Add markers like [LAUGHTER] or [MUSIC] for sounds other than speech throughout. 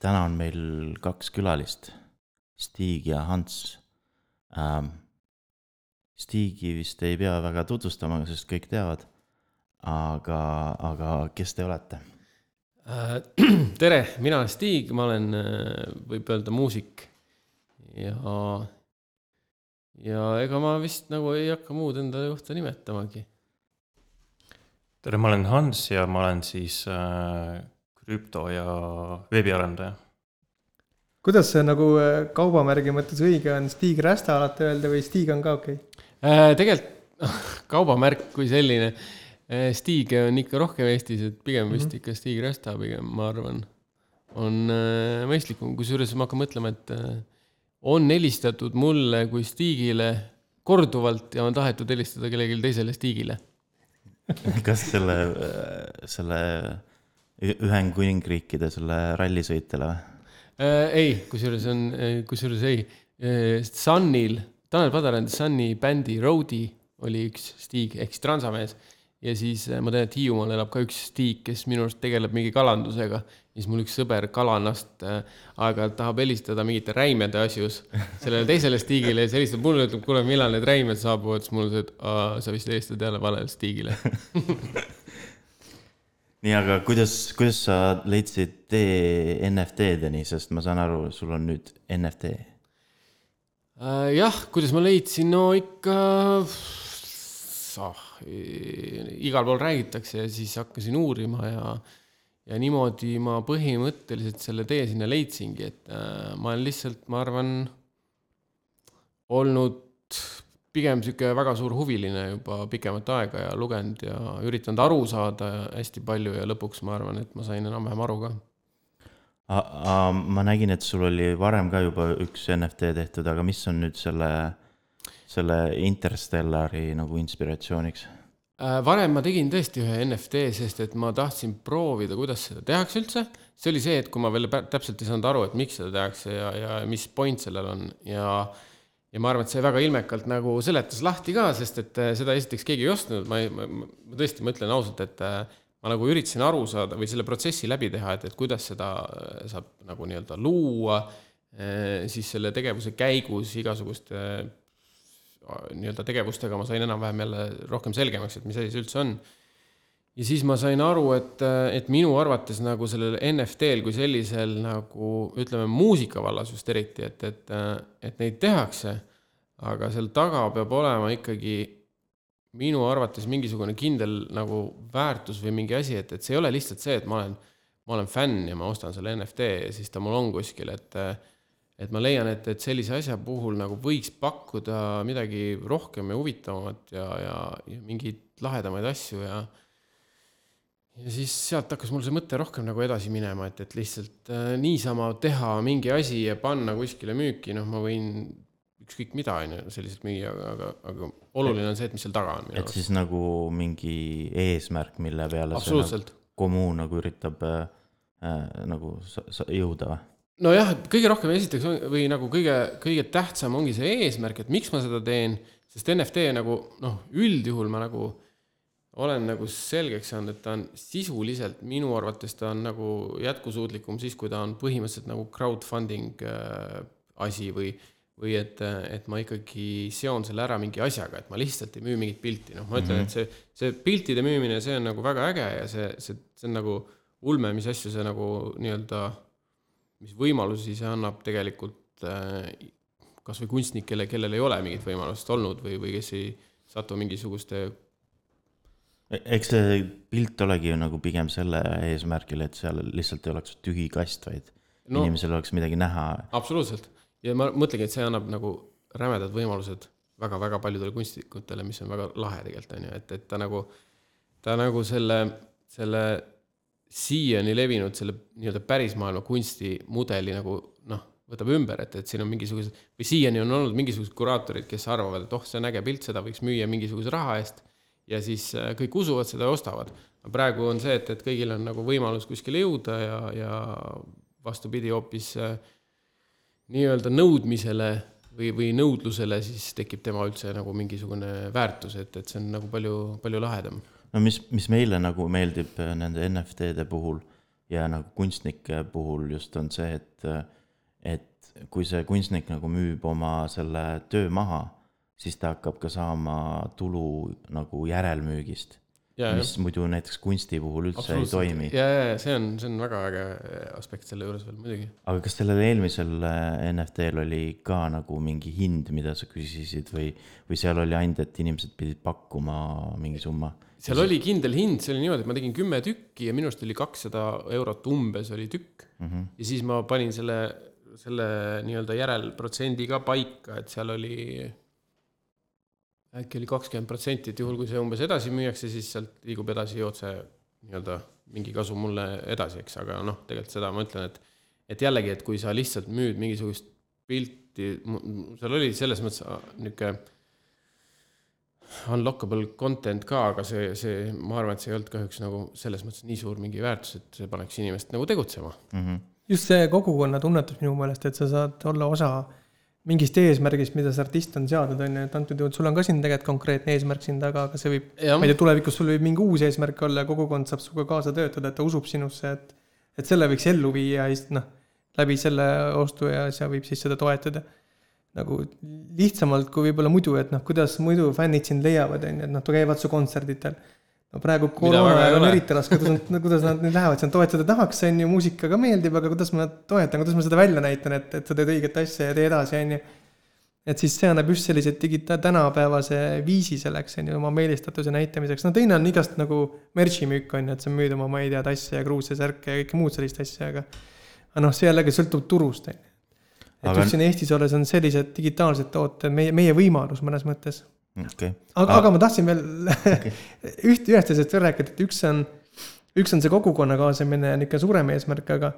täna on meil kaks külalist, Stig ja Hans ähm,. Stigi vist ei pea väga tutvustama, sest kõik teavad. aga, aga kes te olete? Äh, [CLEARS THROAT] tere, mina olen Stig, ma olen, äh, võib öelda muusik ja, ja ega ma vist nagu ei hakka muud enda kohta nimetamagi. tere, ma olen Hans ja ma olen siis äh, krüpto- ja veebiarendaja. kuidas see nagu äh, kaubamärgi mõttes õige on, Stig Rästa alati öelda või Stig on ka okei okay? äh,? tegelikult [LAUGHS] kaubamärk kui selline, äh, Stig on ikka rohkem Eestis, et pigem mm -hmm. vist ikka Stig Rästa pigem, ma arvan, on äh, mõistlikum, kusjuures ma hakkan mõtlema, et äh, on helistatud mulle kui Stigile korduvalt ja on tahetud helistada kellelegi teisele Stigile [LAUGHS] kas selle, selle Ühendkuningriikide selle rallisõitjale või äh,? ei, kusjuures on, kusjuures ei äh,. Sunil, Tanel Padar and Sunny bändi Roadie oli üks Stig ehk siis transamees ja siis äh, ma tean, et Hiiumaal elab ka üks Stig, kes minu arust tegeleb mingi kalandusega. siis mul üks sõber kalanast äh, aeg-ajalt tahab helistada mingite räimede asjus sellele teisele Stigile ja siis helistab mulle, ütleb, kuule, millal need räimed saabuvad, siis mul on see, et sa vist helistad jälle valele Stigile [LAUGHS] nii, aga kuidas, kuidas sa leidsid tee NFT-deni, sest ma saan aru, sul on nüüd NFT äh,? jah, kuidas ma leidsin, no ikka oh, igal pool räägitakse ja siis hakkasin uurima ja ja niimoodi ma põhimõtteliselt selle tee sinna leidsingi, et äh, ma olen lihtsalt, ma arvan, olnud pigem sihuke väga suur huviline juba pikemat aega ja lugenud ja üritanud aru saada hästi palju ja lõpuks ma arvan, et ma sain enam-vähem aru ka. ma nägin, et sul oli varem ka juba üks NFT tehtud, aga mis on nüüd selle, selle Interstellari nagu inspiratsiooniks? Äh, varem ma tegin tõesti ühe NFT, sest et ma tahtsin proovida, kuidas seda tehakse üldse. see oli see, et kui ma veel täpselt ei saanud aru, et miks seda tehakse ja, ja mis point sellel on ja äh, ja ma arvan, et see väga ilmekalt nagu seletas lahti ka, sest et äh, seda esiteks keegi ei ostnud, ma, ma, ma tõesti, ma ütlen ausalt, et äh, ma nagu üritasin aru saada või selle protsessi läbi teha, et, et kuidas seda äh, saab nagu nii-öelda luua, siis selle tegevuse käigus igasuguste nii-öelda tegevustega ma sain enam-vähem jälle rohkem selgemaks, et mis asi see üldse on ja siis ma sain aru, et, et minu arvates nagu sellel NFT-l kui sellisel nagu ütleme, muusika vallas just eriti, et, et, et neid tehakse, aga seal taga peab olema ikkagi minu arvates mingisugune kindel nagu väärtus või mingi asi, et, et see ei ole lihtsalt see, et ma olen, ma olen fänn ja ma ostan selle NFT ja siis ta mul on kuskil, et et ma leian, et, et sellise asja puhul nagu võiks pakkuda midagi rohkem ja huvitavamat ja, ja, ja mingeid lahedamaid asju ja ja siis sealt hakkas mul see mõte rohkem nagu edasi minema, et, et lihtsalt äh, niisama teha mingi asi ja panna kuskile müüki, noh, ma võin ükskõik mida, on ju, selliselt müüa, aga, aga, oluline on see, et mis seal taga on. et arust. siis nagu mingi eesmärk, mille peale see nagu kommuun nagu üritab äh, äh, nagu jõuda või? nojah, kõige rohkem esiteks on, või nagu kõige, kõige tähtsam ongi see eesmärk, et miks ma seda teen, sest NFT nagu noh, üldjuhul ma nagu olen nagu selgeks saanud, et ta on sisuliselt minu arvates ta on nagu jätkusuutlikum siis, kui ta on põhimõtteliselt nagu crowdfunding äh, asi või, või et, et ma ikkagi seon selle ära mingi asjaga, et ma lihtsalt ei müü mingit pilti, noh, ma ütlen mm, -hmm. et see, see piltide müümine, see on nagu väga äge ja see, see, see on nagu ulme, mis asju see nagu nii-öelda, mis võimalusi see annab tegelikult äh, kasvõi kunstnikele, kellel ei ole mingit võimalust olnud või, või kes ei satu mingisuguste eks see pilt olegi ju nagu pigem selle eesmärgil, et seal lihtsalt ei oleks tühi kast, vaid no, inimesel oleks midagi näha. absoluutselt. Ja ma mõtlengi, et see annab nagu rämedad võimalused väga-väga paljudele kunstnikutele, mis on väga lahe tegelikult on ju, et, et ta nagu, ta nagu selle, selle siiani levinud selle nii-öelda pärismaailma kunstimudeli nagu noh, võtab ümber, et, et siin on mingisugused või siiani on olnud mingisugused kuraatorid, kes arvavad, et oh, see on äge pilt, seda võiks müüa mingisuguse raha eest ja siis äh, kõik usuvad seda ja ostavad. praegu on see, et, et kõigil on nagu võimalus kuskile jõuda ja, ja vastupidi, hoopis äh, nii-öelda nõudmisele või, või nõudlusele siis tekib tema üldse nagu mingisugune väärtus, et, et see on nagu palju, palju lahedam. no mis, mis meile nagu meeldib äh, nende NFT-de puhul ja nagu kunstnike puhul just on see, et, et kui see kunstnik nagu müüb oma selle töö maha, siis ta hakkab ka saama tulu nagu järelmüügist mis muidu näiteks kunsti puhul üldse ei toimi. ja, ja, ja see on, see on väga äge aspekt selle juures veel muidugi. aga kas sellel eelmisel äh, NFT-l oli ka nagu mingi hind, mida sa küsisid või, või seal oli ainult, et inimesed pidid pakkuma mingi summa? seal oli kindel hind, see oli niimoodi, et ma tegin kümme tükki ja minu arust oli kakssada eurot umbes oli tükk mm. -hmm. ja siis ma panin selle, selle nii-öelda järelprotsendi ka paika, et seal oli äkki oli kakskümmend protsenti, et juhul, kui see umbes edasi müüakse, siis sealt liigub edasi otse nii-öelda mingi kasu mulle edasi, eks, aga noh, tegelikult seda ma ütlen, et et jällegi, et kui sa lihtsalt müüd mingisugust pilti, seal oli selles mõttes niisugune unlockable content ka, aga see, see, ma arvan, et see ei olnud kahjuks nagu selles mõttes nii suur mingi väärtus, et see paneks inimest nagu tegutsema. Mhm. just see kogukonna tunnetus minu meelest, et sa saad olla osa mingist eesmärgist, mida see artist on seadnud, on ju, et antud juhul sul on ka siin tegelikult konkreetne eesmärk siin taga, aga see võib, ma ei tea, tulevikus sul võib mingi uus eesmärk olla ja kogukond saab sinuga kaasa töötada, et ta usub sinusse, et et selle võiks ellu viia ja siis noh, läbi selle ostu ja sa võib siis seda toetada. nagu lihtsamalt kui võib-olla muidu, et noh, kuidas muidu fännid sind leiavad, on ju, et noh, käivad su kontserditel. No praegu koroona väga ei ajal on eriti raske, kuidas nad, kuidas nad nüüd lähevad, seal toetada tahaks, on ju, muusika ka meeldib, aga kuidas ma toetan, kuidas ma seda välja näitan, et, et sa teed õiget asja ja tee edasi, on ju et siis see annab just sellise digita-, tänapäevase viisi selleks, on ju, oma meelistatuse näitamiseks, no teine on igast nagu merch'i müük on ju, et sa müüd oma, ma ei tea, tasse ja kruuse, särke ja kõike muud sellist asja, aga aga noh, see jällegi sõltub turust, on ju. et Aga- just siin Eestis olles on sellised digitaalsed tooted meie, meie võimalus mõnes mõttes. okei, aga, aga ma tahtsin veel [LAUGHS] üht, ühest asjast veel rääkida, et üks on, üks on see kogukonna kaasamine, niisugune suurem eesmärk, aga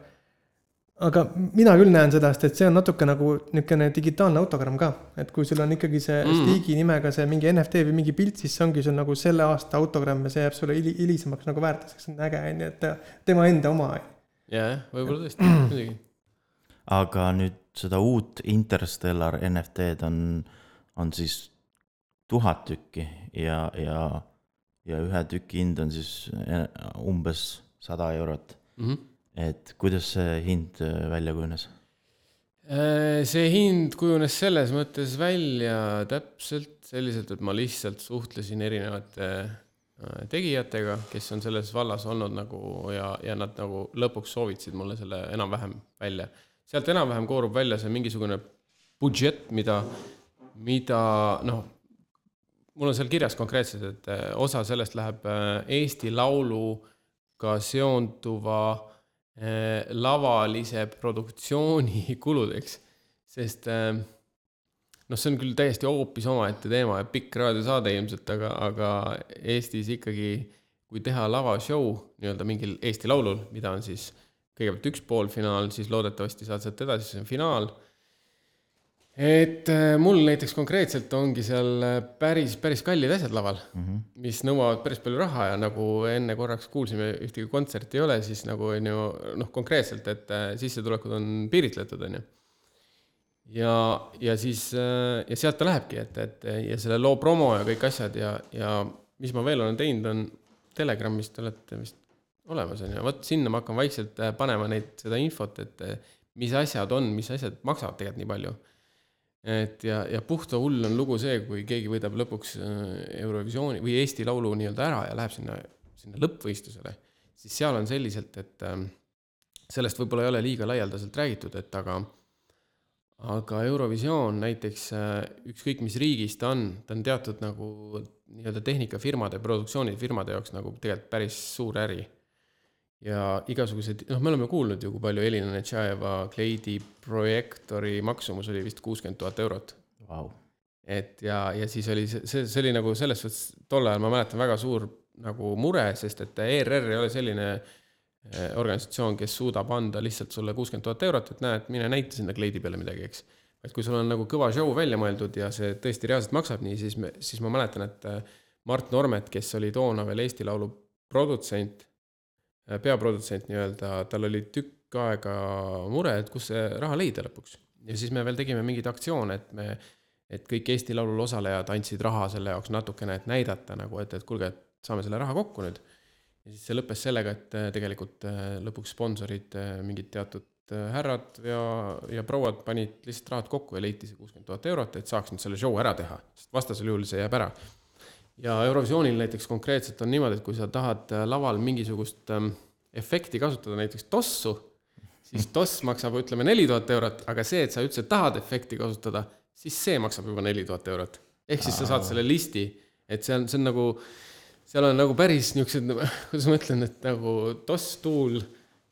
aga mina küll näen seda, sest et see on natuke nagu niisugune digitaalne autogramm ka, et kui sul on ikkagi see Mm. Stigi nimega see mingi NFT või mingi pilt, siis see ongi sul nagu selle aasta autogramm ja see jääb sulle hili- hilisemaks nagu väärtuseks, on äge, on ju, et tema enda oma. ja, jah, võib-olla tõesti, [CLEARS THROAT] muidugi. aga nüüd seda uut Interstellar NFT-d on, on siis tuhat tükki ja, ja, ja ühe tüki hind on siis eh, umbes sada eurot. Mhm. et kuidas see hind äh, välja kujunes? Äh, see hind kujunes selles mõttes välja täpselt selliselt, et ma lihtsalt suhtlesin erinevate tegijatega, kes on selles vallas olnud nagu ja, ja nad nagu lõpuks soovitasid mulle selle enam-vähem välja. sealt enam-vähem koorub välja see mingisugune budžett, mida, mida noh, mul on seal kirjas konkreetselt, et äh, osa sellest läheb äh, Eesti Lauluga seonduva eh, lavalise produktsiooni [LAUGHS] kuludeks, sest eh, noh, see on küll täiesti hoopis omaette teema ja pikk raadiosaade ilmselt, aga, aga Eestis ikkagi, kui teha lavashow nii-öelda mingil Eesti Laulul, mida on siis kõigepealt üks poolfinaal, siis loodetavasti saad sealt edasi, see on finaal et eh, mul näiteks konkreetselt ongi seal eh, päris, päris kallid asjad laval mm, -hmm. mis nõuavad päris palju raha ja nagu enne korraks kuulsime, ühtegi kontserti ei ole, siis nagu on ju noh, konkreetselt, et eh, sissetulekud on piiritletud, on ju. ja, ja siis ja sealt ta lähebki, et, et ja selle loo promo ja kõik asjad ja, ja mis ma veel olen teinud, on Telegramis te olete vist olemas, on ju, vot sinna ma hakkan vaikselt panema neid, seda infot, et mis asjad on, mis asjad maksavad tegelikult nii palju et ja, ja puhta hull on lugu see, kui keegi võidab lõpuks äh, Eurovisiooni või Eesti Laulu nii-öelda ära ja läheb sinna, sinna lõppvõistlusele, siis seal on selliselt, et ähm, sellest võib-olla ei ole liiga laialdaselt räägitud, et aga aga Eurovisioon näiteks äh, ükskõik mis riigis ta on, ta on teatud nagu nii-öelda tehnikafirmade, produktsioonifirmade jaoks nagu tegelikult päris suur äri ja igasugused, noh, me oleme kuulnud ju, kui palju Elina Netšajeva Kleidi projektori maksumus oli vist kuuskümmend tuhat eurot. Vau, et ja, ja siis oli see, see, see oli nagu selles suhtes tol ajal ma mäletan väga suur nagu mure, sest et ERR ei ole selline eh, organisatsioon, kes suudab anda lihtsalt sulle kuuskümmend tuhat eurot, et näed, mine näita sinna kleidi peale midagi, eks. et kui sul on nagu kõva show välja mõeldud ja see tõesti reaalselt maksab nii, siis me, siis ma mäletan, et eh, Mart Normet, kes oli toona veel Eesti Laulu produtsent, peaprodutsent nii-öelda, tal oli tükk aega mure, et kus see raha leida lõpuks. ja siis me veel tegime mingeid aktsioone, et me, et kõik Eesti Laulul osalejad andsid raha selle jaoks natukene, et näidata nagu, et, et kuulge, et saame selle raha kokku nüüd. ja siis see lõppes sellega, et äh, tegelikult äh, lõpuks sponsorid, äh, mingid teatud äh, härrad ja, ja prouad panid lihtsalt rahad kokku ja leiti see kuuskümmend tuhat eurot, et saaks nüüd selle show ära teha, sest vastasel juhul see jääb ära. Ja Eurovisioonil näiteks konkreetselt on niimoodi, et kui sa tahad äh, laval mingisugust ähm, efekti kasutada, näiteks tossu, siis toss maksab, ütleme, neli tuhat eurot, aga see, et sa üldse tahad efekti kasutada, siis see maksab juba neli tuhat eurot. ehk siis sa saad selle listi, et see on, see on nagu, seal on nagu päris niisugused, [LAUGHS] kuidas ma ütlen, et nagu toss, tuul,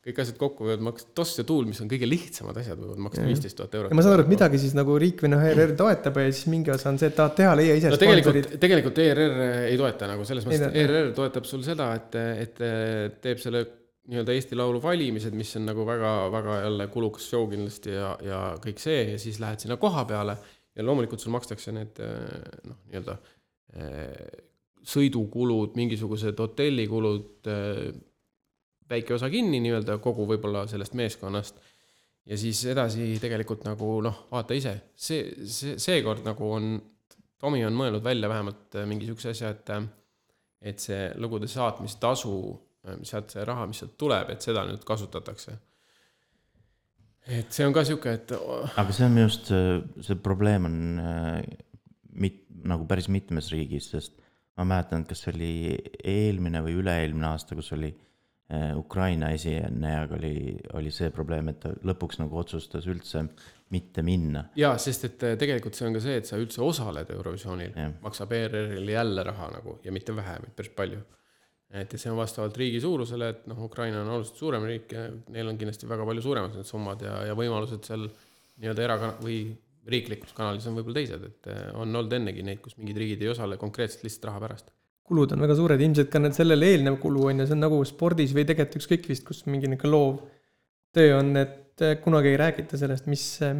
kõik asjad kokku võivad maksta, toss ja tuul, mis on kõige lihtsamad asjad, võivad maksta viisteist tuhat eurot. ja ma saan aru, et midagi siis nagu riik või noh, ERR toetab ja siis mingi osa on see, et tahad teha, leia ise no sponsorid. tegelikult, tegelikult ERR ei toeta nagu selles mõttes, et ERR toetab sul seda, et, et teeb selle nii-öelda Eesti Laulu valimised, mis on nagu väga, väga jälle kulukas show kindlasti ja, ja kõik see ja siis lähed sinna koha peale ja loomulikult sul makstakse need eh, noh, nii-öelda eh, sõidukulud, mingisugused hotellikulud, väike osa kinni nii-öelda kogu võib-olla sellest meeskonnast ja siis edasi tegelikult nagu noh, vaata ise, see, see, seekord nagu on, Tomi on mõelnud välja vähemalt äh, mingi niisuguse asja, et äh, et see lugude saatmistasu, sealt see raha, mis sealt tuleb, et seda nüüd kasutatakse. et see on ka niisugune, et aga see on minu arust, see probleem on äh, mit-, nagu päris mitmes riigis, sest ma mäletan, kas see oli eelmine või üle-eelmine aasta, kus oli äh, Ukraina esinejaga oli, oli see probleem, et ta lõpuks nagu otsustas üldse mitte minna. jaa, sest et äh, tegelikult see on ka see, et sa üldse osaled Eurovisioonil maksab ERR-ile jälle raha nagu ja mitte vähe, vaid päris palju. et ja see on vastavalt riigi suurusele, et noh, Ukraina on oluliselt suurem riik ja neil on kindlasti väga palju suuremad need summad ja, ja võimalused seal nii-öelda erakana- või riiklikus kanalis on võib-olla teised, et äh, on olnud ennegi neid, kus mingid riigid ei osale konkreetselt lihtsalt raha pärast. Kulud on väga suured, ilmselt ka need sellele eelnev kulu on ju, see on nagu spordis või tegelikult ükskõik vist, kus mingi niisugune loov töö on, et eh, kunagi ei räägita sellest, mis eh,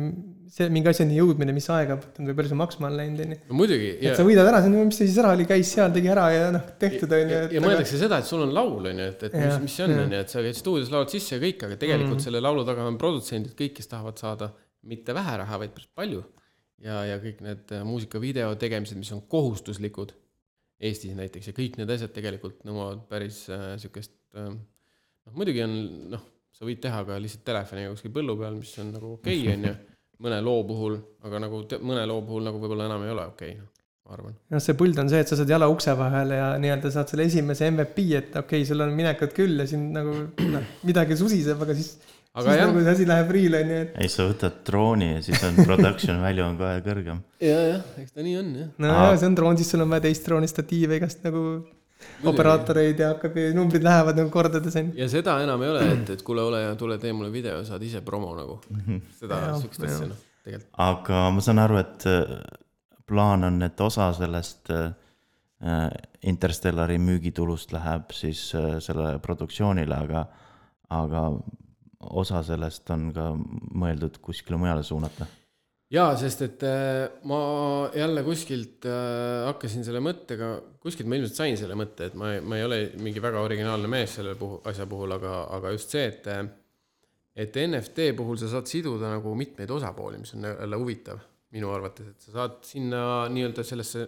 see mingi asjani jõudmine, mis aega võtnud või palju see maksma on läinud, on ju. no muidugi ja et sa võidad ära, see on, mis ta siis ära oli, käis seal, tegi ära ja noh, tehtud on ju ja,. ja mõeldakse seda, et sul on laul, on ju, et, et mis Jah,, mis see on, on ju, et sa käid stuudios, laulad sisse ja kõik, aga tegelikult mm. selle laulu taga on produtsendid, kõik, kes tahavad saada mitte vähe raha, vaid päris palju. ja, ja kõik need äh, muusikavideo tegemised, mis on kohustuslikud Eestis näiteks ja kõik need asjad tegelikult nõuavad päris äh, sihukest äh, noh, muidugi on noh, sa võid teha ka lihtsalt telefoniga kuskil põllu peal, mis on nagu okei [LAUGHS] okay,, on ju, mõne loo puhul, aga nagu te, mõne loo puhul nagu võib-olla enam ei ole okei okay,, ma arvan. noh, see põld on see, et sa saad jala ukse vahele ja nii-öelda saad selle esimese MVP, et okei okay,, sul on minekut küll ja siin nagu noh, midagi susiseb, aga siis, aga siis jah nagu, see asi läheb riile, on ju, et ei, sa võtad drooni ja siis on production [LAUGHS] value on kohe kõrgem. ja, jah, eks ta nii on jah. no Aa. Aa. see on droon, siis sul on vaja teist drooni statiive igast nagu operaatoreid ja hakkab ja numbrid lähevad nagu kordades on ju. ja seda enam ei ole, et, et kuule, ole hea, tule tee mulle video, saad ise promo nagu. seda Jaa,, siukest jaa. asja noh, tegelikult. aga ma saan aru, et äh, plaan on, et osa sellest äh, äh, Interstellari müügitulust läheb siis äh, selle produktsioonile, aga, aga osa sellest on ka mõeldud kuskile mujale suunata. jaa, sest et äh, ma jälle kuskilt äh, hakkasin selle mõttega, kuskilt ma ilmselt sain selle mõtte, et ma, ma ei ole mingi väga originaalne mees selle puhul, asja puhul, aga, aga just see, et et NFT puhul sa saad siduda nagu mitmeid osapooli, mis on jälle huvitav minu arvates, et sa saad sinna nii-öelda sellesse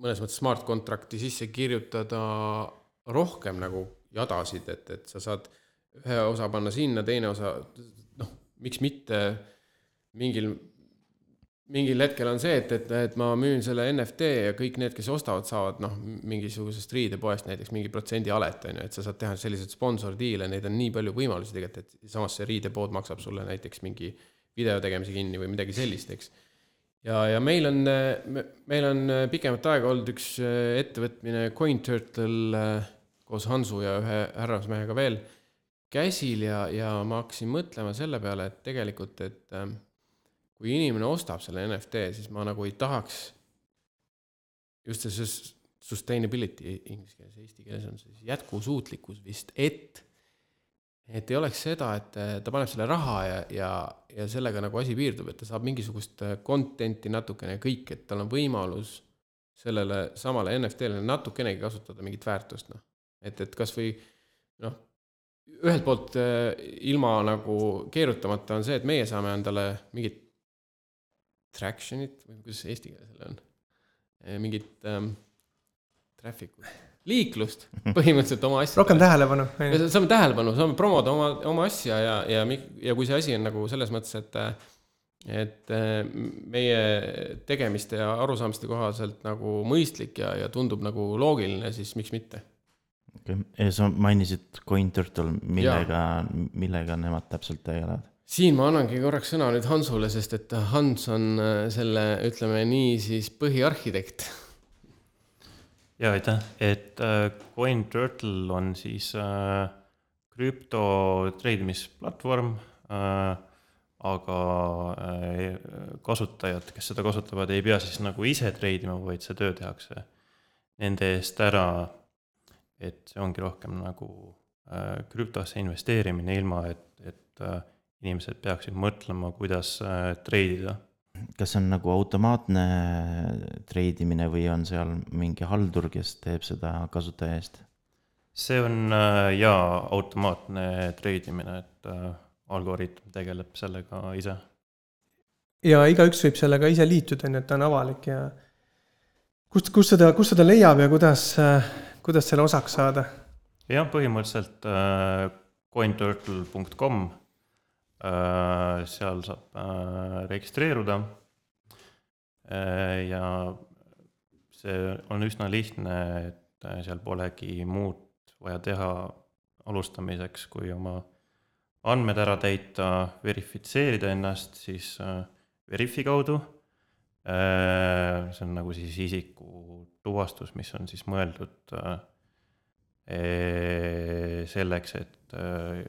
mõnes mõttes smart contract'i sisse kirjutada rohkem nagu jadasid, et, et sa saad ühe osa panna sinna, teine osa, noh, miks mitte mingil, mingil hetkel on see, et, et, et ma müün selle NFT ja kõik need, kes ostavad, saavad noh, mingisugusest riidepoest näiteks mingi protsendi alet, on ju, et sa saad teha selliseid sponsordiile, neid on nii palju võimalusi tegelikult, et samas see riidepood maksab sulle näiteks mingi video tegemise kinni või midagi sellist, eks. Ja, ja meil on, meil on pikemat aega olnud üks ettevõtmine CoinTurtle koos Hansu ja ühe härrasmehega veel käsil ja, ja ma hakkasin mõtlema selle peale, et tegelikult, et äh, kui inimene ostab selle NFT, siis ma nagu ei tahaks just see sus- sustainability inglise keeles, eesti keeles on see siis jätkusuutlikkus vist, et et ei oleks seda, et äh, ta paneb selle raha ja, ja, ja sellega nagu asi piirdub, et ta saab mingisugust äh, content'i natukene kõik, et tal on võimalus sellele samale NFT-le natukenegi kasutada mingit väärtust, noh. et, et kasvõi noh, ühelt poolt äh, ilma nagu keerutamata on see, et meie saame endale mingit traction'it või kuidas see eesti keeles jälle on, mingit ähm, traffic ut, liiklust [LAUGHS] põhimõtteliselt oma asjadele. rohkem tähelepanu. me saame tähelepanu, saame promoda oma, oma asja ja, ja, ja kui see asi on nagu selles mõttes, et et äh, meie tegemiste ja arusaamiste kohaselt nagu mõistlik ja, ja tundub nagu loogiline, siis miks mitte. okay.. ja sa mainisid CoinTurtle, millega, millega nemad täpselt tegelevad? siin ma annangi korraks sõna nüüd Hansule, sest et Hans on äh, selle, ütleme nii siis põhiarhitekt. ja aitäh, et äh, CoinTurtle on siis äh, krüpto treidimisplatvorm aga kasutajad, kes seda kasutavad, ei pea siis nagu ise treidima, vaid see töö tehakse nende eest ära. Et see ongi rohkem nagu äh, krüptosse investeerimine, ilma et, et äh, inimesed peaksid mõtlema, kuidas äh, treidida kas see on nagu automaatne treidimine või on seal mingi haldur, kes teeb seda kasutaja eest? see on äh, jaa, automaatne treidimine, et äh, algoritm tegeleb sellega ise. ja igaüks võib sellega ise liituda, nii et ta on avalik ja kust, kust seda, kust seda leiab ja kuidas, kuidas selle osaks saada? jah, põhimõtteliselt äh, cointurtle.com äh,, seal saab äh, registreeruda äh,. ja see on üsna lihtne, et äh, seal polegi muud vaja teha alustamiseks, kui oma andmed ära täita, verifitseerida ennast siis äh, Verifi kaudu äh,. see on nagu siis isiku tuvastus, mis on siis mõeldud äh, eh, selleks, et äh,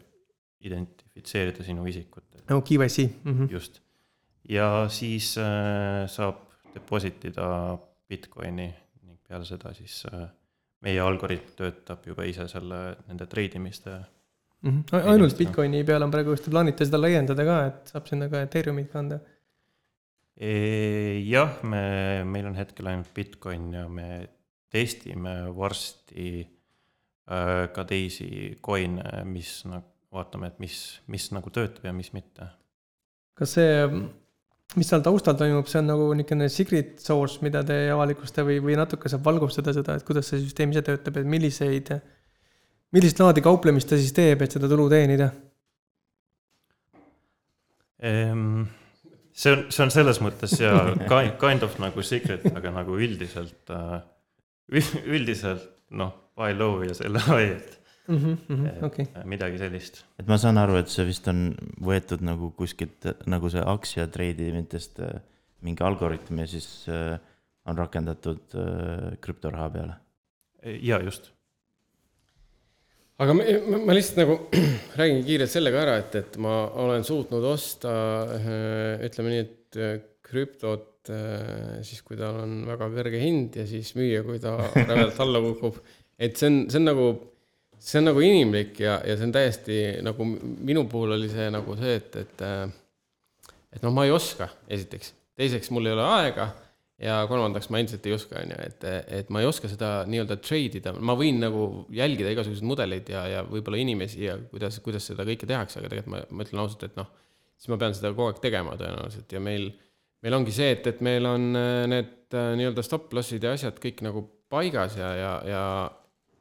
identifitseerida sinu isikut, nagu KYC mm. -hmm. just. ja siis äh, saab deposit ida Bitcoini ning peale seda siis meie algoritm töötab juba ise selle, nende treidimiste Mm -hmm. ainult Bitcoini peale on praegu vist, te plaanite seda laiendada ka, et saab sinna ka Ethereumit kanda. E, jah, me, meil on hetkel ainult Bitcoin ja me testime varsti äh, ka teisi coin'e, mis nagu, vaatame, et mis, mis nagu töötab ja mis mitte. kas see, mis seal taustal toimub, see on nagu niisugune secret source, mida te ei avalikusta või, või natuke saab valgustada seda, et kuidas see süsteem ise töötab, et milliseid, millist laadi kauplemist ta siis teeb, et seda tulu teenida? Ehm, see on, see on selles mõttes ja [LAUGHS] kind, kind of nagu secret, aga nagu üldiselt, [LAUGHS] üldiselt noh, buy low ja sell high, [LAUGHS] et Mhm, okei, et midagi sellist. et ma saan aru, et see vist on võetud nagu kuskilt nagu see aktsia treidimitest äh, mingi algoritm ja siis äh, on rakendatud äh, krüptoraha peale. ja just, aga ma, ma, lihtsalt nagu [CLEARS THROAT] räägin kiirelt selle ka ära, et, et ma olen suutnud osta äh, ütleme nii, et äh, krüptot äh, siis, kui tal on väga kõrge hind ja siis müüa, kui ta [LAUGHS] rämedalt alla kukub. et see on, see on nagu, see on nagu inimlik ja, ja see on täiesti nagu minu puhul oli see nagu see, et, et et noh, ma ei oska, esiteks, teiseks mul ei ole aega ja kolmandaks ma endiselt ei oska, on ju, et, et ma ei oska seda nii-öelda trade ida, ma võin nagu jälgida igasuguseid mudeleid ja, ja võib-olla inimesi ja kuidas, kuidas seda kõike tehakse, aga tegelikult ma, ma ütlen ausalt, et noh, siis ma pean seda kogu aeg tegema tõenäoliselt ja meil, meil ongi see, et, et meil on äh, need äh, nii-öelda stop loss'id ja asjad kõik nagu paigas ja, ja, ja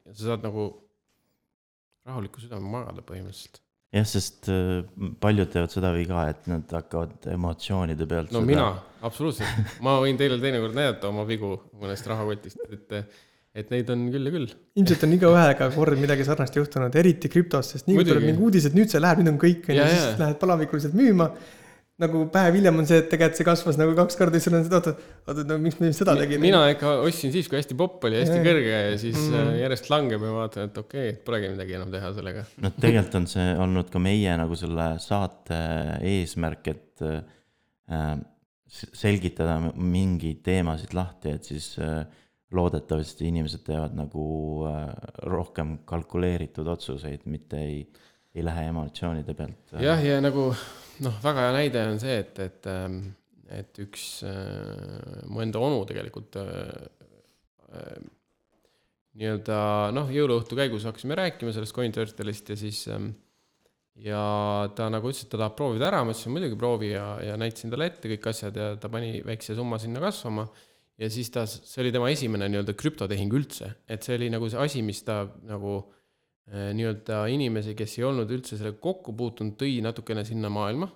ja sa saad nagu rahuliku südame magada põhimõtteliselt. jah, sest äh, paljud teevad seda viga, et nad hakkavad emotsioonide pealt no seda... mina, absoluutselt, ma võin teile teinekord näidata oma vigu mõnest rahakotist, et, et neid on küll ja küll. ilmselt on igaühega kord midagi sarnast juhtunud, eriti krüptos, sest nii kui tuleb mingi uudis, et nüüd see läheb, nüüd on kõik, on ju, Ja, siis lähed palavikuliselt müüma. Nagu päev hiljem on see, et tegelikult see kasvas nagu kaks korda, siis sul on seda, oota, oota, no miks me seda tegime. mina ikka ostsin siis, kui hästi popp oli, hästi Jaa. kõrge ja siis mm. järjest langeb ja vaatan, et okei okay,, polegi midagi enam teha sellega. noh, tegelikult on see olnud ka meie nagu selle saate eesmärk, et äh, selgitada mingeid teemasid lahti, et siis äh, loodetavasti inimesed teevad nagu äh, rohkem kalkuleeritud otsuseid, mitte ei, ei lähe emotsioonide pealt. jah, ja nagu noh, väga hea näide on see, et, et, et üks äh, mu enda onu tegelikult äh, äh, nii-öelda noh, jõuluõhtu käigus hakkasime rääkima sellest CoinTurtle'ist ja siis ähm, ja ta nagu ütles, et ta tahab proovida ära, ma ütlesin muidugi proovi ja, ja näitasin talle ette kõik asjad ja ta pani väikse summa sinna kasvama. Ja siis ta, see oli tema esimene nii-öelda krüptotehing üldse, et see oli nagu see asi, mis ta nagu nii-öelda inimesi, kes ei olnud üldse sellega kokku puutunud, tõi natukene sinna maailma.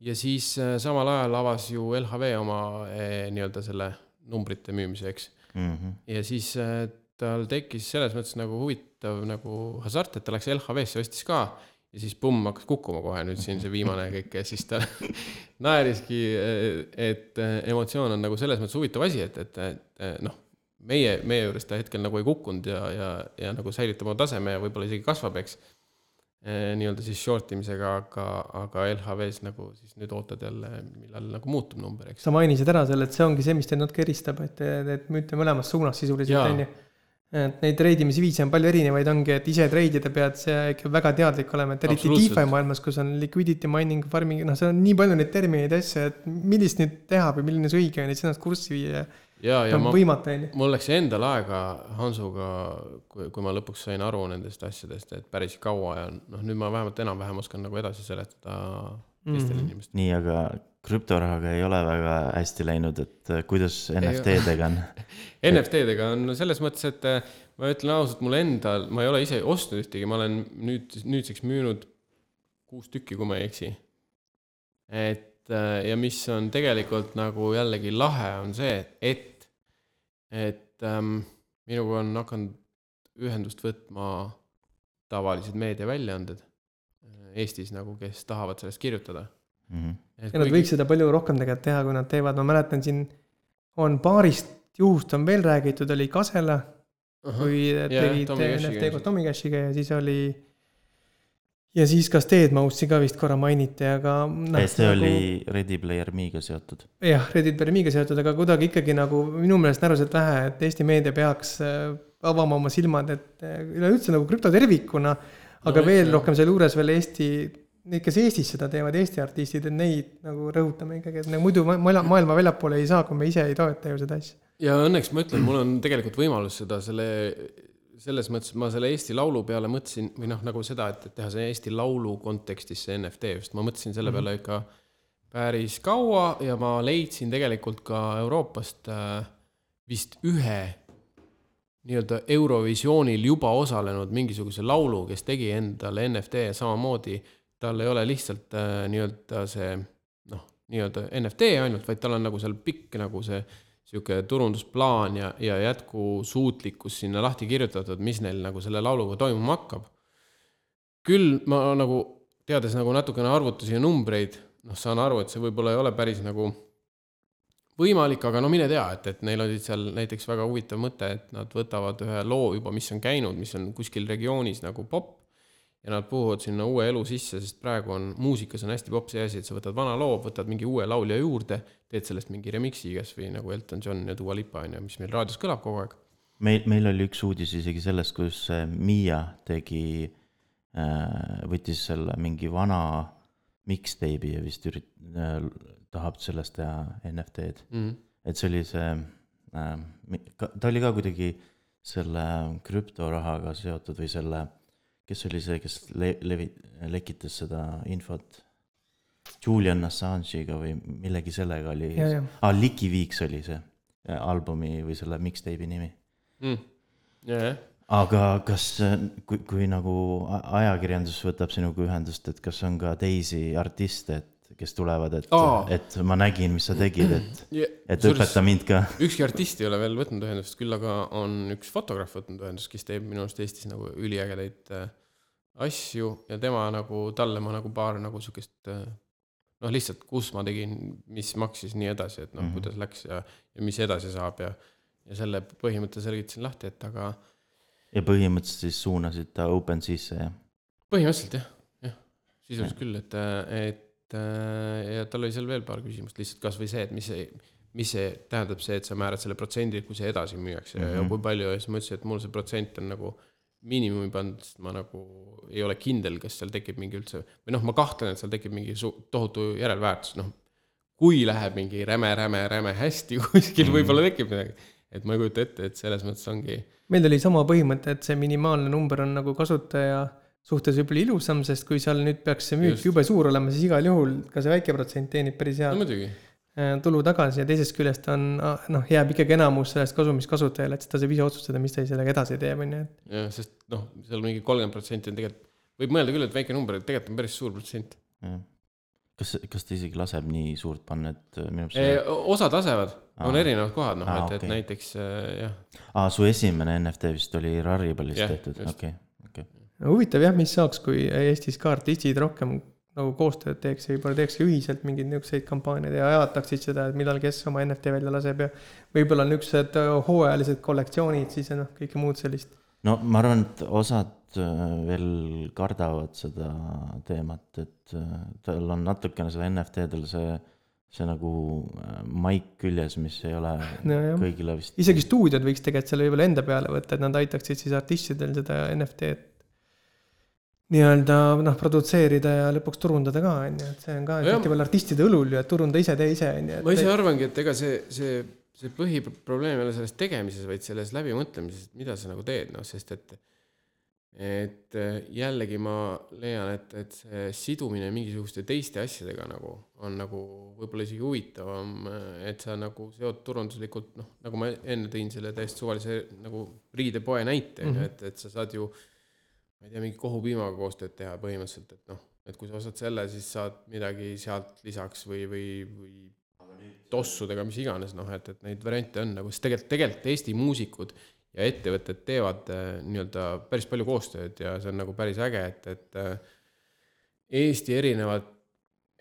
ja siis eh, samal ajal avas ju LHV oma eh, nii-öelda selle numbrite müümise, eks. Mhm. ja siis äh, tal tekkis selles mõttes nagu huvitav nagu hasart, et ta läks LHV-sse, ostis ka ja siis pumm hakkas kukkuma kohe nüüd siin see viimane kõik ja siis ta [LAUGHS] naeriski, et äh, emotsioon on nagu selles mõttes huvitav asi, et, et, et noh, meie, meie juures ta hetkel nagu ei kukkunud ja, ja, ja nagu säilitab oma taseme ja võib-olla isegi kasvab, eks. nii-öelda siis short imisega, aga, aga LHV-s nagu siis nüüd ootad jälle, millal nagu muutub number, eks. sa mainisid ära selle, et see ongi see, mis teid natuke eristab, et, et müüte mõlemas suunas sisuliselt, on ju. et neid treidimisviise on palju erinevaid, ongi, et ise treidida pead sa ikka väga teadlik olema, et eriti. DeFi maailmas, kus on liquidity mining, farming, noh, seal on nii palju neid termineid ja asju, et millist nüüd teha või milline see õige on, et ennast kurssi viia. ja, ja on ma, mul läks endal aega Hansuga, kui, kui ma lõpuks sain aru nendest asjadest, et päris kaua ja noh, nüüd ma vähemalt enam-vähem oskan nagu edasi seletada teistele Mhm. inimestele. nii, aga krüptorahaga ei ole väga hästi läinud, et äh, kuidas NFT-dega on? [LAUGHS] NFT-dega on selles mõttes, et eh, ma ütlen ausalt, mul endal, ma ei ole ise ostnud ühtegi, ma olen nüüd, nüüdseks müünud kuus tükki, kui ma ei eksi. et ja mis on tegelikult nagu jällegi lahe, on see, et, et ähm, minuga on hakanud ühendust võtma tavalised meediaväljaanded eh, Eestis nagu, kes tahavad sellest kirjutada. Mhm. ja nad võiks seda palju rohkem tegelikult teha, kui nad teevad, ma mäletan siin on paarist juhust on veel räägitud, oli Kasela, kui Jah, tegid Tommy Cashiga NFT koos ilmselt. Tommy Cashiga ja siis oli. Ja siis ka Steadmouse'i ka vist korra mainiti, aga noh, see oli Ready Player Me'ga seotud. jah, Reddit Permiga seotud, aga kuidagi ikkagi nagu minu meelest närvaselt vähe, et Eesti meedia peaks äh, avama oma silmad, et äh, üleüldse nagu krüpto tervikuna, aga No veel ikka. rohkem sealjuures veel Eesti, need, kes Eestis seda teevad, Eesti artistid, et neid nagu rõhutame ikkagi, et nagu muidu ma- ma- maailma väljapoole ei saa, kui me ise ei toeta ju seda asja. ja õnneks ma ütlen, mul on tegelikult võimalus seda selle, selles mõttes ma selle Eesti Laulu peale mõtlesin või noh, nagu seda, et, et teha see Eesti Laulu kontekstis see NFT just, ma mõtlesin selle peale ikka päris kaua ja ma leidsin tegelikult ka Euroopast äh, vist ühe nii-öelda Eurovisioonil juba osalenud mingisuguse laulu, kes tegi endale NFT ja samamoodi tal ei ole lihtsalt äh, nii-öelda see noh, nii-öelda NFT ainult, vaid tal on nagu seal pikk nagu see sihuke turundusplaan ja, ja jätkusuutlikkus sinna lahti kirjutatud, mis neil nagu selle lauluga toimuma hakkab. küll ma nagu teades nagu natukene arvutusi ja numbreid, noh, saan aru, et see võib-olla ei ole päris nagu võimalik, aga no mine tea, et, et neil olid seal näiteks väga huvitav mõte, et nad võtavad ühe loo juba, mis on käinud, mis on kuskil regioonis nagu popp ja nad puhuvad sinna uue elu sisse, sest praegu on muusikas on hästi popp see asi, et sa võtad vana loo, võtad mingi uue laulja juurde, teed sellest mingi remix'i kasvõi nagu Elton John ja Dua Lipa on ju, mis meil raadios kõlab kogu aeg. meil, meil oli üks uudis isegi sellest, kus äh, Miia tegi, võttis selle mingi vana mixtape'i ja vist ürit-, tahab sellest teha NFT-d. Mm. et see oli see äh,, ta oli ka kuidagi selle krüptorahaga seotud või selle, kes oli see, kes le-, levi-, lekitas seda infot Julian Assange'iga või millegi sellega oli, aa, Licky Weeks oli see äh, albumi või selle mixtape'i nimi. Mm. ja, jah, aga kas, kui, kui nagu ajakirjandus võtab sinuga ühendust, et kas on ka teisi artiste, et kes tulevad, et Aa., et ma nägin, mis sa tegid, et, et Kusjuures- õpeta mind ka. ükski artist ei ole veel võtnud ühendust, küll aga on üks fotograaf võtnud ühendust, kes teeb minu arust Eestis nagu üliägedaid äh, asju ja tema nagu, talle ma nagu paar nagu siukest äh, noh, lihtsalt kus ma tegin, mis maksis, nii edasi, et noh mm. -hmm., kuidas läks ja, ja mis edasi saab ja ja selle põhimõtte selgitasin lahti, et aga ja põhimõtteliselt siis suunasid ta OpenSea'sse ja põhimõtteliselt jah, jah, sisuliselt küll, et, et äh, ja tal oli seal veel paar küsimust, lihtsalt kasvõi see, et mis see, mis see tähendab see, et sa määrad selle protsendi, kui see edasi müüakse mm -hmm. ja Mhm. kui palju ja siis ma ütlesin, et mul see protsent on nagu miinimumi pandud, sest ma nagu ei ole kindel, kas seal tekib mingi üldse või noh, ma kahtlen, et seal tekib mingi tohutu järelväärtus, noh kui läheb mingi räme, räme, räme hästi [LAUGHS] kuskil mm, võib-olla tekib midagi. et ma ei kujuta ette, et selles mõttes ongi meil oli sama põhimõte, et see minimaalne number on nagu kasutaja suhtes võib-olla ilusam, sest kui seal nüüd peaks see müük jube suur olema, siis igal juhul ka see väike protsent teenib päris no head. muidugi, äh, tulu tagasi ja teisest küljest on ah, noh, jääb ikkagi enamus sellest kasumist kasutajale, et siis ta saab ise otsustada, mis ta sellega edasi teeb, on ju, et jah, sest noh, seal mingi kolmkümmend protsenti on tegelikult, võib mõelda küll, et väike number, et tegelikult on päris suur protsent. kas, kas ta isegi laseb nii suurt panna, et minu arust see. osad lasevad, on Aa. erinevad kohad, noh, et, et okei. näiteks äh, jah, aa, su esimene NFT vist oli Raribalis Jah, tehtud, okei, okei. No huvitav jah, mis saaks, kui Eestis ka artistid rohkem nagu koostööd teeks ja võib-olla teeks ühiselt mingeid niisuguseid kampaaniaid ja ajataksid seda, et millal kes oma NFT välja laseb ja võib-olla niisugused äh, hooajalised kollektsioonid siis ja noh, kõike muud sellist. no ma arvan, et osad äh, veel kardavad seda teemat, et äh, tal on natukene seal NFT-del see, see nagu maik küljes, mis ei ole Nojah. kõigile vist. isegi stuudiod võiks tegelikult selle võib-olla enda peale võtta, et nad aitaksid siis artistidel seda NFT-d nii-öelda noh, produtseerida ja lõpuks turundada ka, on ju, et see on ka tihtipeale artistide õlul ju, et turunda ise, tee ise, on ju. ma ise arvangi, et ega see, see, see põhiprobleem ei ole selles tegemises, vaid selles läbimõtlemises, et mida sa nagu teed, noh, sest et et äh, jällegi ma leian, et, et see sidumine mingisuguste teiste asjadega nagu on nagu võib-olla isegi huvitavam, et sa nagu seod turunduslikult, noh, nagu ma enne tõin selle täiesti suvalise nagu riidepoe näite, on ju, et, et sa saad ju ma ei tea, mingi kohupiimaga koostööd teha põhimõtteliselt, et noh, et kui sa ostad selle, siis saad midagi sealt lisaks või, või, või tossudega, mis iganes, noh, et, et neid variante on nagu, sest tegelikult, tegelikult Eesti muusikud ja ettevõtted teevad äh, nii-öelda päris palju koostööd ja see on nagu päris äge, et, et äh, Eesti erinevad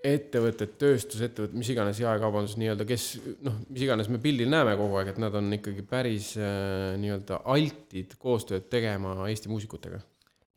ettevõtted, tööstusettevõtted, mis iganes jaekaubandus nii-öelda, kes noh, mis iganes me pildil näeme kogu aeg, et nad on ikkagi päris äh, nii-öelda altid koostööd tegema Eesti muusikutega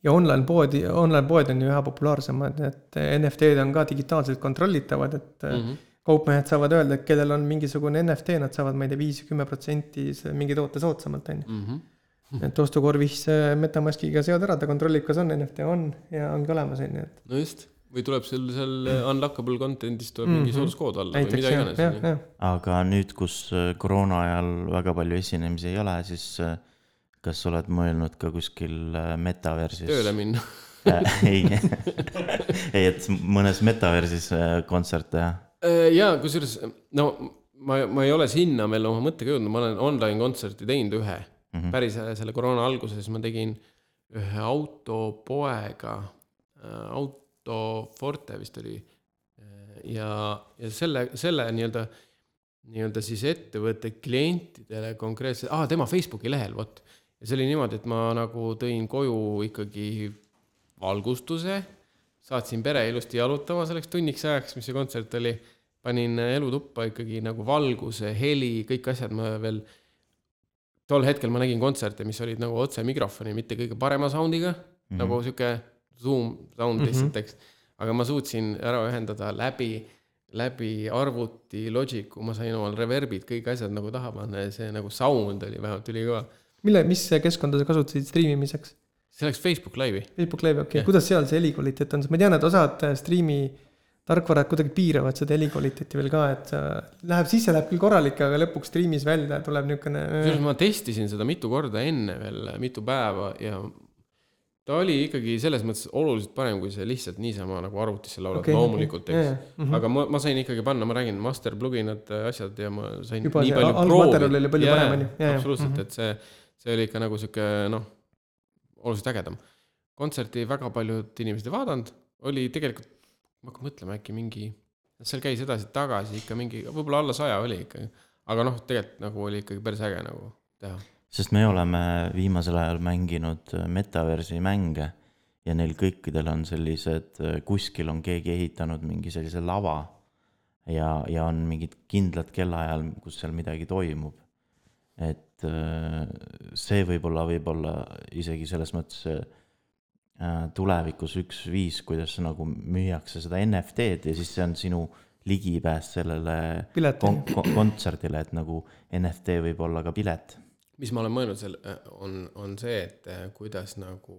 ja online poodi, online poed on ju üha populaarsemad, et NFT-d on ka digitaalselt kontrollitavad, et mm mm. -hmm. -hmm. kaupmehed saavad öelda, et kellel on mingisugune NFT, nad saavad, ma ei tea, viis, kümme protsenti mingi toote soodsamalt, on ju. Mm -hmm. et ostukorvis äh, Metamaskiga seod ära, ta kontrollib, kas on NFT, on ja ongi olemas, on ju, et no just, või tuleb sul seal unlockable content'is tuleb mingi Mhm. sooduskood alla või näiteks mida jah, iganes. aga nüüd, kus koroona ajal väga palju esinemisi ei ole, siis kas sa oled mõelnud ka kuskil äh, metaversis? tööle minna. ei, [LAUGHS] ei, et mõnes metaversis äh, kontserte teha. Äh, jaa, kusjuures no ma, ma ei ole sinna veel oma mõttega jõudnud, ma olen online kontserti teinud ühe mm. -hmm. päris äh, selle koroona alguses ma tegin ühe autopoega, Autoforte vist oli. ja, ja selle, selle nii-öelda, nii-öelda siis ettevõtte klientidele konkreetselt, aa, tema Facebooki lehel, vot. Ja see oli niimoodi, et ma nagu tõin koju ikkagi valgustuse saatsin pere ilusti jalutama selleks tunniks ajaks, mis see kontsert oli. panin elutuppa ikkagi nagu valguse, heli, kõik asjad ma veel. tol hetkel ma nägin kontserte, mis olid nagu otse mikrofoni, mitte kõige parema sound'iga mm. -hmm. nagu sihuke Zoom sound Mhm. lihtsalt, eks. aga ma suutsin ära ühendada läbi, läbi arvuti Logicu, ma sain omal reverb'id, kõik asjad nagu taha panna ja see nagu sound oli vähemalt ülikõva. mille, mis keskkonda sa kasutasid striimimiseks? see läks Facebook Live'i. Facebook Live, okei okay. Jah., kuidas seal see helikvaliteet on, sest ma tean, et osad äh, striimi tarkvarad kuidagi piiravad seda helikvaliteeti veel ka, et sa- läheb sisse, läheb küll korralik, aga lõpuks striimis välja tuleb niisugune kusjuures ma testisin seda mitu korda enne veel, mitu päeva ja ta oli ikkagi selles mõttes oluliselt parem, kui see lihtsalt niisama nagu arvutisse laulad okay,, loomulikult, eks. -hmm. aga ma, ma sain ikkagi panna, ma räägin, master pluginad, asjad ja ma sain Juba nii see palju algmaterjal oli palju parem, on ju. Absoluutselt, Mhm. et see, see oli ikka nagu sihuke noh, oluliselt ägedam. kontserti väga paljud inimesed ei vaadanud, oli tegelikult, ma hakkan mõtlema, äkki mingi, seal käis edasi-tagasi ikka mingi, võib-olla alla saja oli ikkagi. aga noh, tegelikult nagu oli ikkagi päris äge nagu teha. sest me oleme viimasel ajal mänginud äh, metaversi mänge ja neil kõikidel on sellised, kuskil on keegi ehitanud mingi sellise lava ja, ja on mingid kindlad kellaajal, kus seal midagi toimub. Et äh, see võib-olla, võib-olla isegi selles mõttes äh, tulevikus üks viis, kuidas nagu müüakse seda NFT-d ja siis see on sinu ligipääs sellele kon- kon- kontserdile, et nagu NFT võib olla ka pilet mis ma olen mõelnud seal, on, on see, et kuidas nagu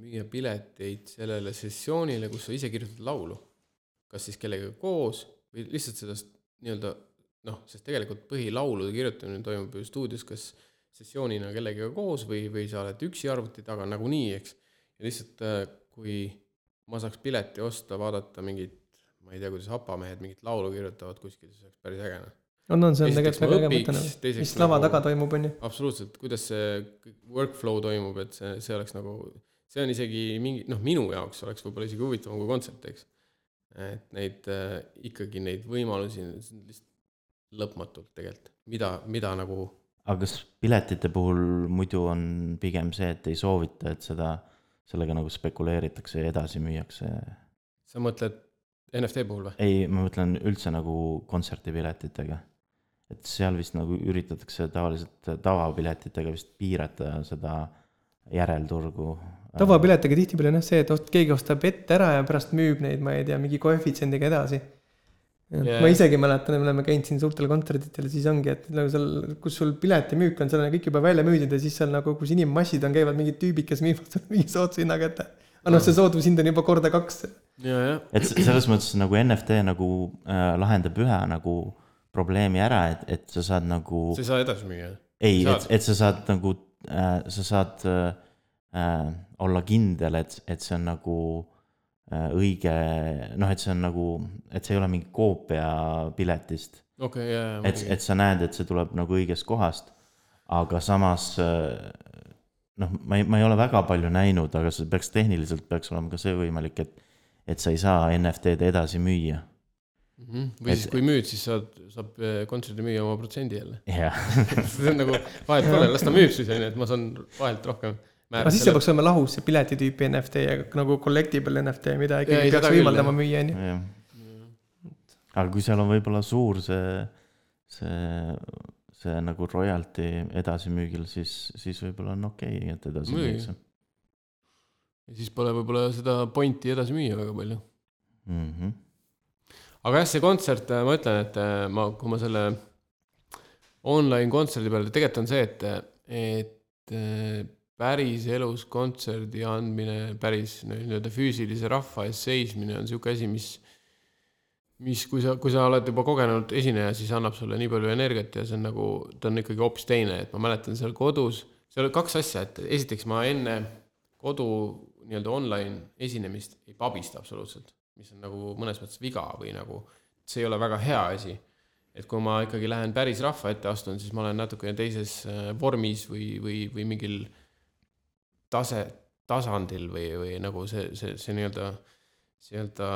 müüa pileteid sellele sessioonile, kus sa ise kirjutad laulu. kas siis kellegagi koos või lihtsalt sellest nii-öelda noh, sest tegelikult põhilaulude kirjutamine toimub ju stuudios, kas sessioonina kellegagi koos või, või sa oled üksi arvuti taga nagunii, eks. ja lihtsalt, kui ma saaks pileti osta, vaadata mingit, ma ei tea, kuidas hapamehed mingit laulu kirjutavad kuskil, siis oleks päris äge noh. on, on, see on tegelikult väga äge mõte nagu, mis lava nagu- taga toimub, on ju. absoluutselt, kuidas see workflow toimub, et see, see oleks nagu, see on isegi mingi noh, minu jaoks oleks võib-olla isegi huvitavam kui kontsert, eks. et neid äh, ikkagi neid võimalusi lihtsalt lõpmatult tegelikult, mida, mida nagu aga kas piletite puhul muidu on pigem see, et ei soovita, et seda, sellega nagu spekuleeritakse ja edasi müüakse? sa mõtled NFT puhul või? ei, ma mõtlen üldse nagu kontserdipiletitega. et seal vist nagu üritatakse tavaliselt tavapiletitega vist piirata seda järelturgu. tavapiletiga tihtipeale on jah see, et ost-, keegi ostab ette ära ja pärast müüb neid, ma ei tea, mingi koefitsiendiga edasi. Jaa. ma isegi mäletan, me oleme käinud siin suurtel kontserditel siis ongi, et nagu seal, kus sul piletimüük on, seal on kõik juba välja müüdud ja siis seal nagu, kus inimmassid on, käivad mingid tüübid, kes müüvad sulle [LAUGHS] mingi soodsa hinnaga ette. aga noh, see soodushind on juba korda kaks. et selles mõttes nagu NFT nagu äh, lahendab ühe nagu probleemi ära, et, et sa saad nagu sa ei saa edasi müüa. ei, et, et sa saad nagu äh,, sa saad äh, äh, olla kindel, et, et see on nagu äh, õige, noh, et see on nagu, et see ei ole mingi koopia piletist. okei, ja, ja. et, et sa näed, et see tuleb nagu õigest kohast, aga samas äh, noh, ma ei, ma ei ole väga palju näinud, aga see peaks tehniliselt peaks olema ka see võimalik, et et sa ei saa NFT-d edasi müüa. Mhm. või siis, kui müüd, siis saad, saab eh, kontserdimüüja oma protsendi jälle. jah, [LAUGHS] see on nagu, vahet pole, las ta müüb siis onju, et ma saan vahelt rohkem. Aga siis see peaks olema lahus, see piletitüüpi NFT ja nagu collectible NFT, mida ikkagi peaks võimaldama müüa, on ju. aga kui seal on võib-olla suur see, see, see nagu royalty edasimüügil, siis, siis võib-olla on okei okay,, et edasi müüakse ja siis pole võib-olla seda pointi edasi müüa väga palju. mm. -hmm. aga jah, see kontsert, ma ütlen, et äh, ma, kui ma selle online kontserdi peale, tegelikult on see, et, et äh, päris elus kontserdi andmine, päris nii-öelda füüsilise rahva ees seismine on sihuke asi, mis mis, kui sa, kui sa oled juba kogenud esineja, siis annab sulle nii palju energiat ja see on nagu, ta on ikkagi hoopis teine, et ma mäletan seal kodus, seal oli kaks asja, et esiteks ma enne kodu nii-öelda online esinemist ei pabista absoluutselt, mis on nagu mõnes mõttes viga või nagu see ei ole väga hea asi. et kui ma ikkagi lähen päris rahva ette astun, siis ma olen natukene teises äh, vormis või, või, või mingil tase, tasandil või, või nagu see, see, see nii-öelda, nii-öelda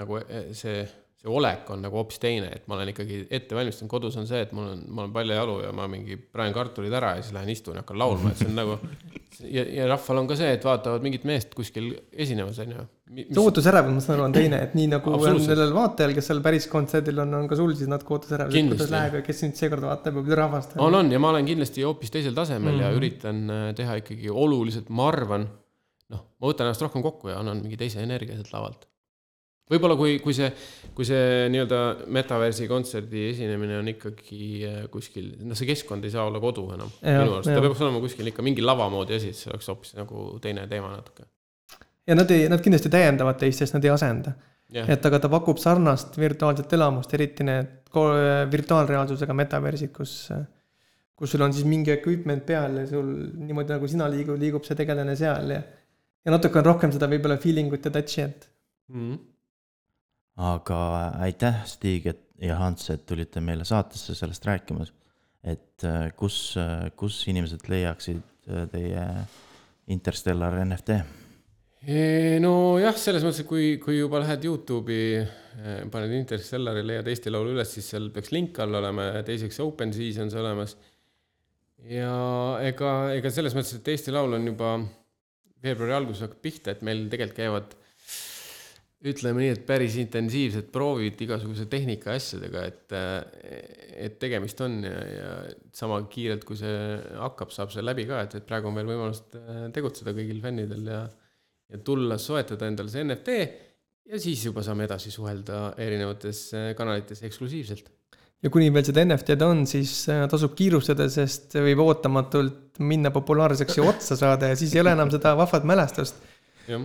nagu eh, see, see olek on nagu hoopis teine, et ma olen ikkagi ette valmistanud, kodus on see, et mul on, ma olen paljajalu ja ma mingi praen kartulid ära ja siis lähen istun ja hakkan laulma, et see on nagu ja, ja rahval on ka see, et vaatavad mingit meest kuskil esinemas, onju. see ootusärevus, ma saan aru, on teine, et nii nagu on sellel vaatajal, kes seal päris kontserdil on, on ka sul siis natuke ootusärevus, et kuidas läheb ja kes nüüd seekord vaatab ja palju rahvast on, on ja ma olen kindlasti hoopis teisel tasemel mm ja Mhm. üritan äh, teha ikkagi oluliselt, ma arvan, noh, ma võtan ennast rohkem kokku ja annan mingi teise energia sealt lavalt. Võib-olla kui, kui see, kui see nii-öelda metaversi kontserdi esinemine on ikkagi äh, kuskil, noh, see keskkond ei saa olla kodu enam. Jah, minu arust, ta peaks olema kuskil ikka mingi lava moodi asi, et see oleks hoopis nagu teine teema natuke. ja nad ei, nad kindlasti täiendavad teist, sest nad ei asenda. jah, et aga ta pakub sarnast virtuaalset elamust, eriti need virtuaalreaalsusega metaversid, kus, kus sul on siis mingi equipment peal ja sul niimoodi nagu sina liigud, liigub see tegelane seal ja ja natuke on rohkem seda võib-olla feeling ut ja touch'i, et mm. Aga aitäh, Stig et, ja Hans, et tulite meile saatesse sellest rääkimas. et äh, kus, kus inimesed leiaksid äh, teie Interstellar NFT? nojah, selles mõttes, et kui, kui juba lähed Youtube'i, paned Interstellari, leiad Eesti Laulu üles, siis seal peaks link all olema ja teiseks OpenSea's on see olemas. ja ega, ega selles mõttes, et Eesti Laul on juba veebruari alguses hakkab pihta, et meil tegelikult käivad ütleme nii, et päris intensiivsed proovid igasuguse tehnika asjadega, et, et tegemist on ja, ja sama kiirelt, kui see hakkab, saab see läbi ka, et, et praegu on veel võimalus äh, tegutseda kõigil fännidel ja ja tulla soetada endale see NFT ja siis juba saame edasi suhelda erinevates äh, kanalites eksklusiivselt. ja kuni veel seda NFT-d on, siis tasub kiirustada, sest võib ootamatult minna populaarseks ja otsa saada ja siis ei ole enam seda vahvat mälestust. jah,